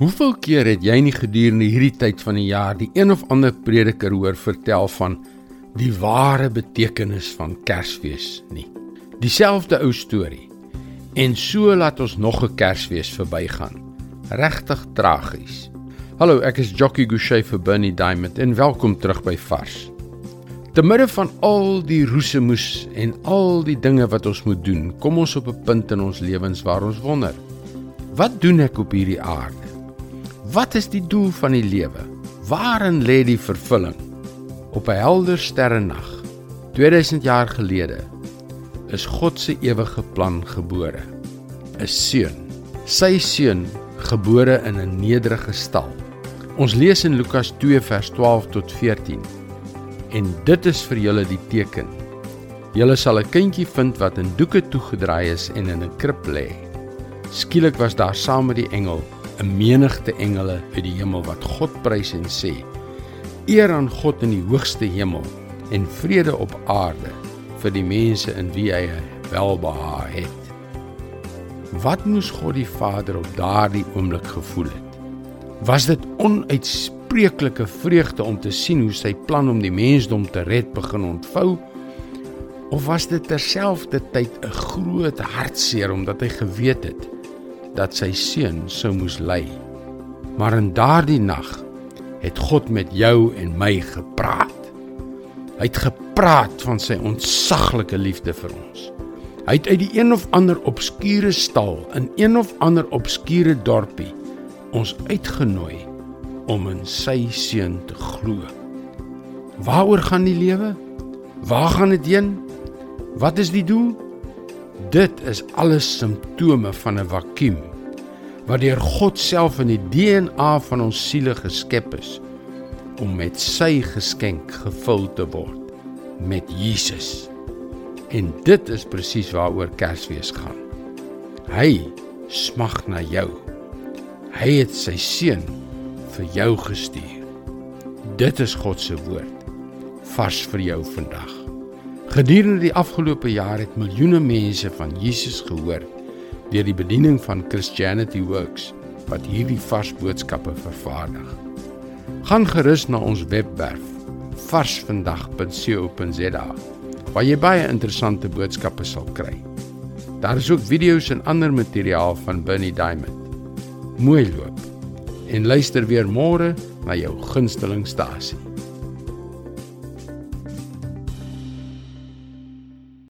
Hoeveel keer het jy nie gedurende hierdie tyd van die jaar die een of ander prediker hoor vertel van die ware betekenis van Kersfees nie? Dieselfde ou storie. En so laat ons nog 'n Kersfees verbygaan. Regtig tragies. Hallo, ek is Jockey Gouchee vir Bernie Diamond en welkom terug by Vars. Te midde van al die roesemoes en al die dinge wat ons moet doen, kom ons op 'n punt in ons lewens waar ons wonder: Wat doen ek op hierdie aarde? Wat is die doel van die lewe? Waarin lê die vervulling? Op 'n helder sterrenag 2000 jaar gelede is God se ewige plan gebore. 'n Seun. Sy seun gebore in 'n nederige stal. Ons lees in Lukas 2 vers 12 tot 14. En dit is vir julle die teken. Julle sal 'n kindjie vind wat in doeke toegedraai is en in 'n krib lê. Skielik was daar saam met die engel 'n menigte engele uit die hemel wat God prys en sê: Eer aan God in die hoogste hemel en vrede op aarde vir die mense in wie hy welbehae het. Wat moes God die Vader op daardie oomblik gevoel het? Was dit onuitspreeklike vreugde om te sien hoe sy plan om die mensdom te red begin ontvou? Of was dit terselfdertyd 'n groot hartseer omdat hy geweet het dat sy seun sou moes ly. Maar in daardie nag het God met jou en my gepraat. Hy het gepraat van sy ontsaglike liefde vir ons. Hy het uit die een of ander obskure stal in een of ander obskure dorpie ons uitgenooi om in sy seun te glo. Waaroor gaan die lewe? Waar gaan dit heen? Wat is die doel? Dit is alles simptome van 'n vakuum wat deur God self in die DNA van ons siele geskep is om met sy geskenk gevul te word met Jesus. En dit is presies waaroor Kersfees gaan. Hy smag na jou. Hy het sy seun vir jou gestuur. Dit is God se woord vars vir jou vandag. Gedurende die afgelope jaar het miljoene mense van Jesus gehoor deur die bediening van Christianity Works wat hierdie vars boodskappe vervaardig. Gaan gerus na ons webwerf varsvandag.co.za waar jy baie interessante boodskappe sal kry. Daar is ook video's en ander materiaal van Bernie Diamond. Mooi loop en luister weer môre na jou gunsteling stasie.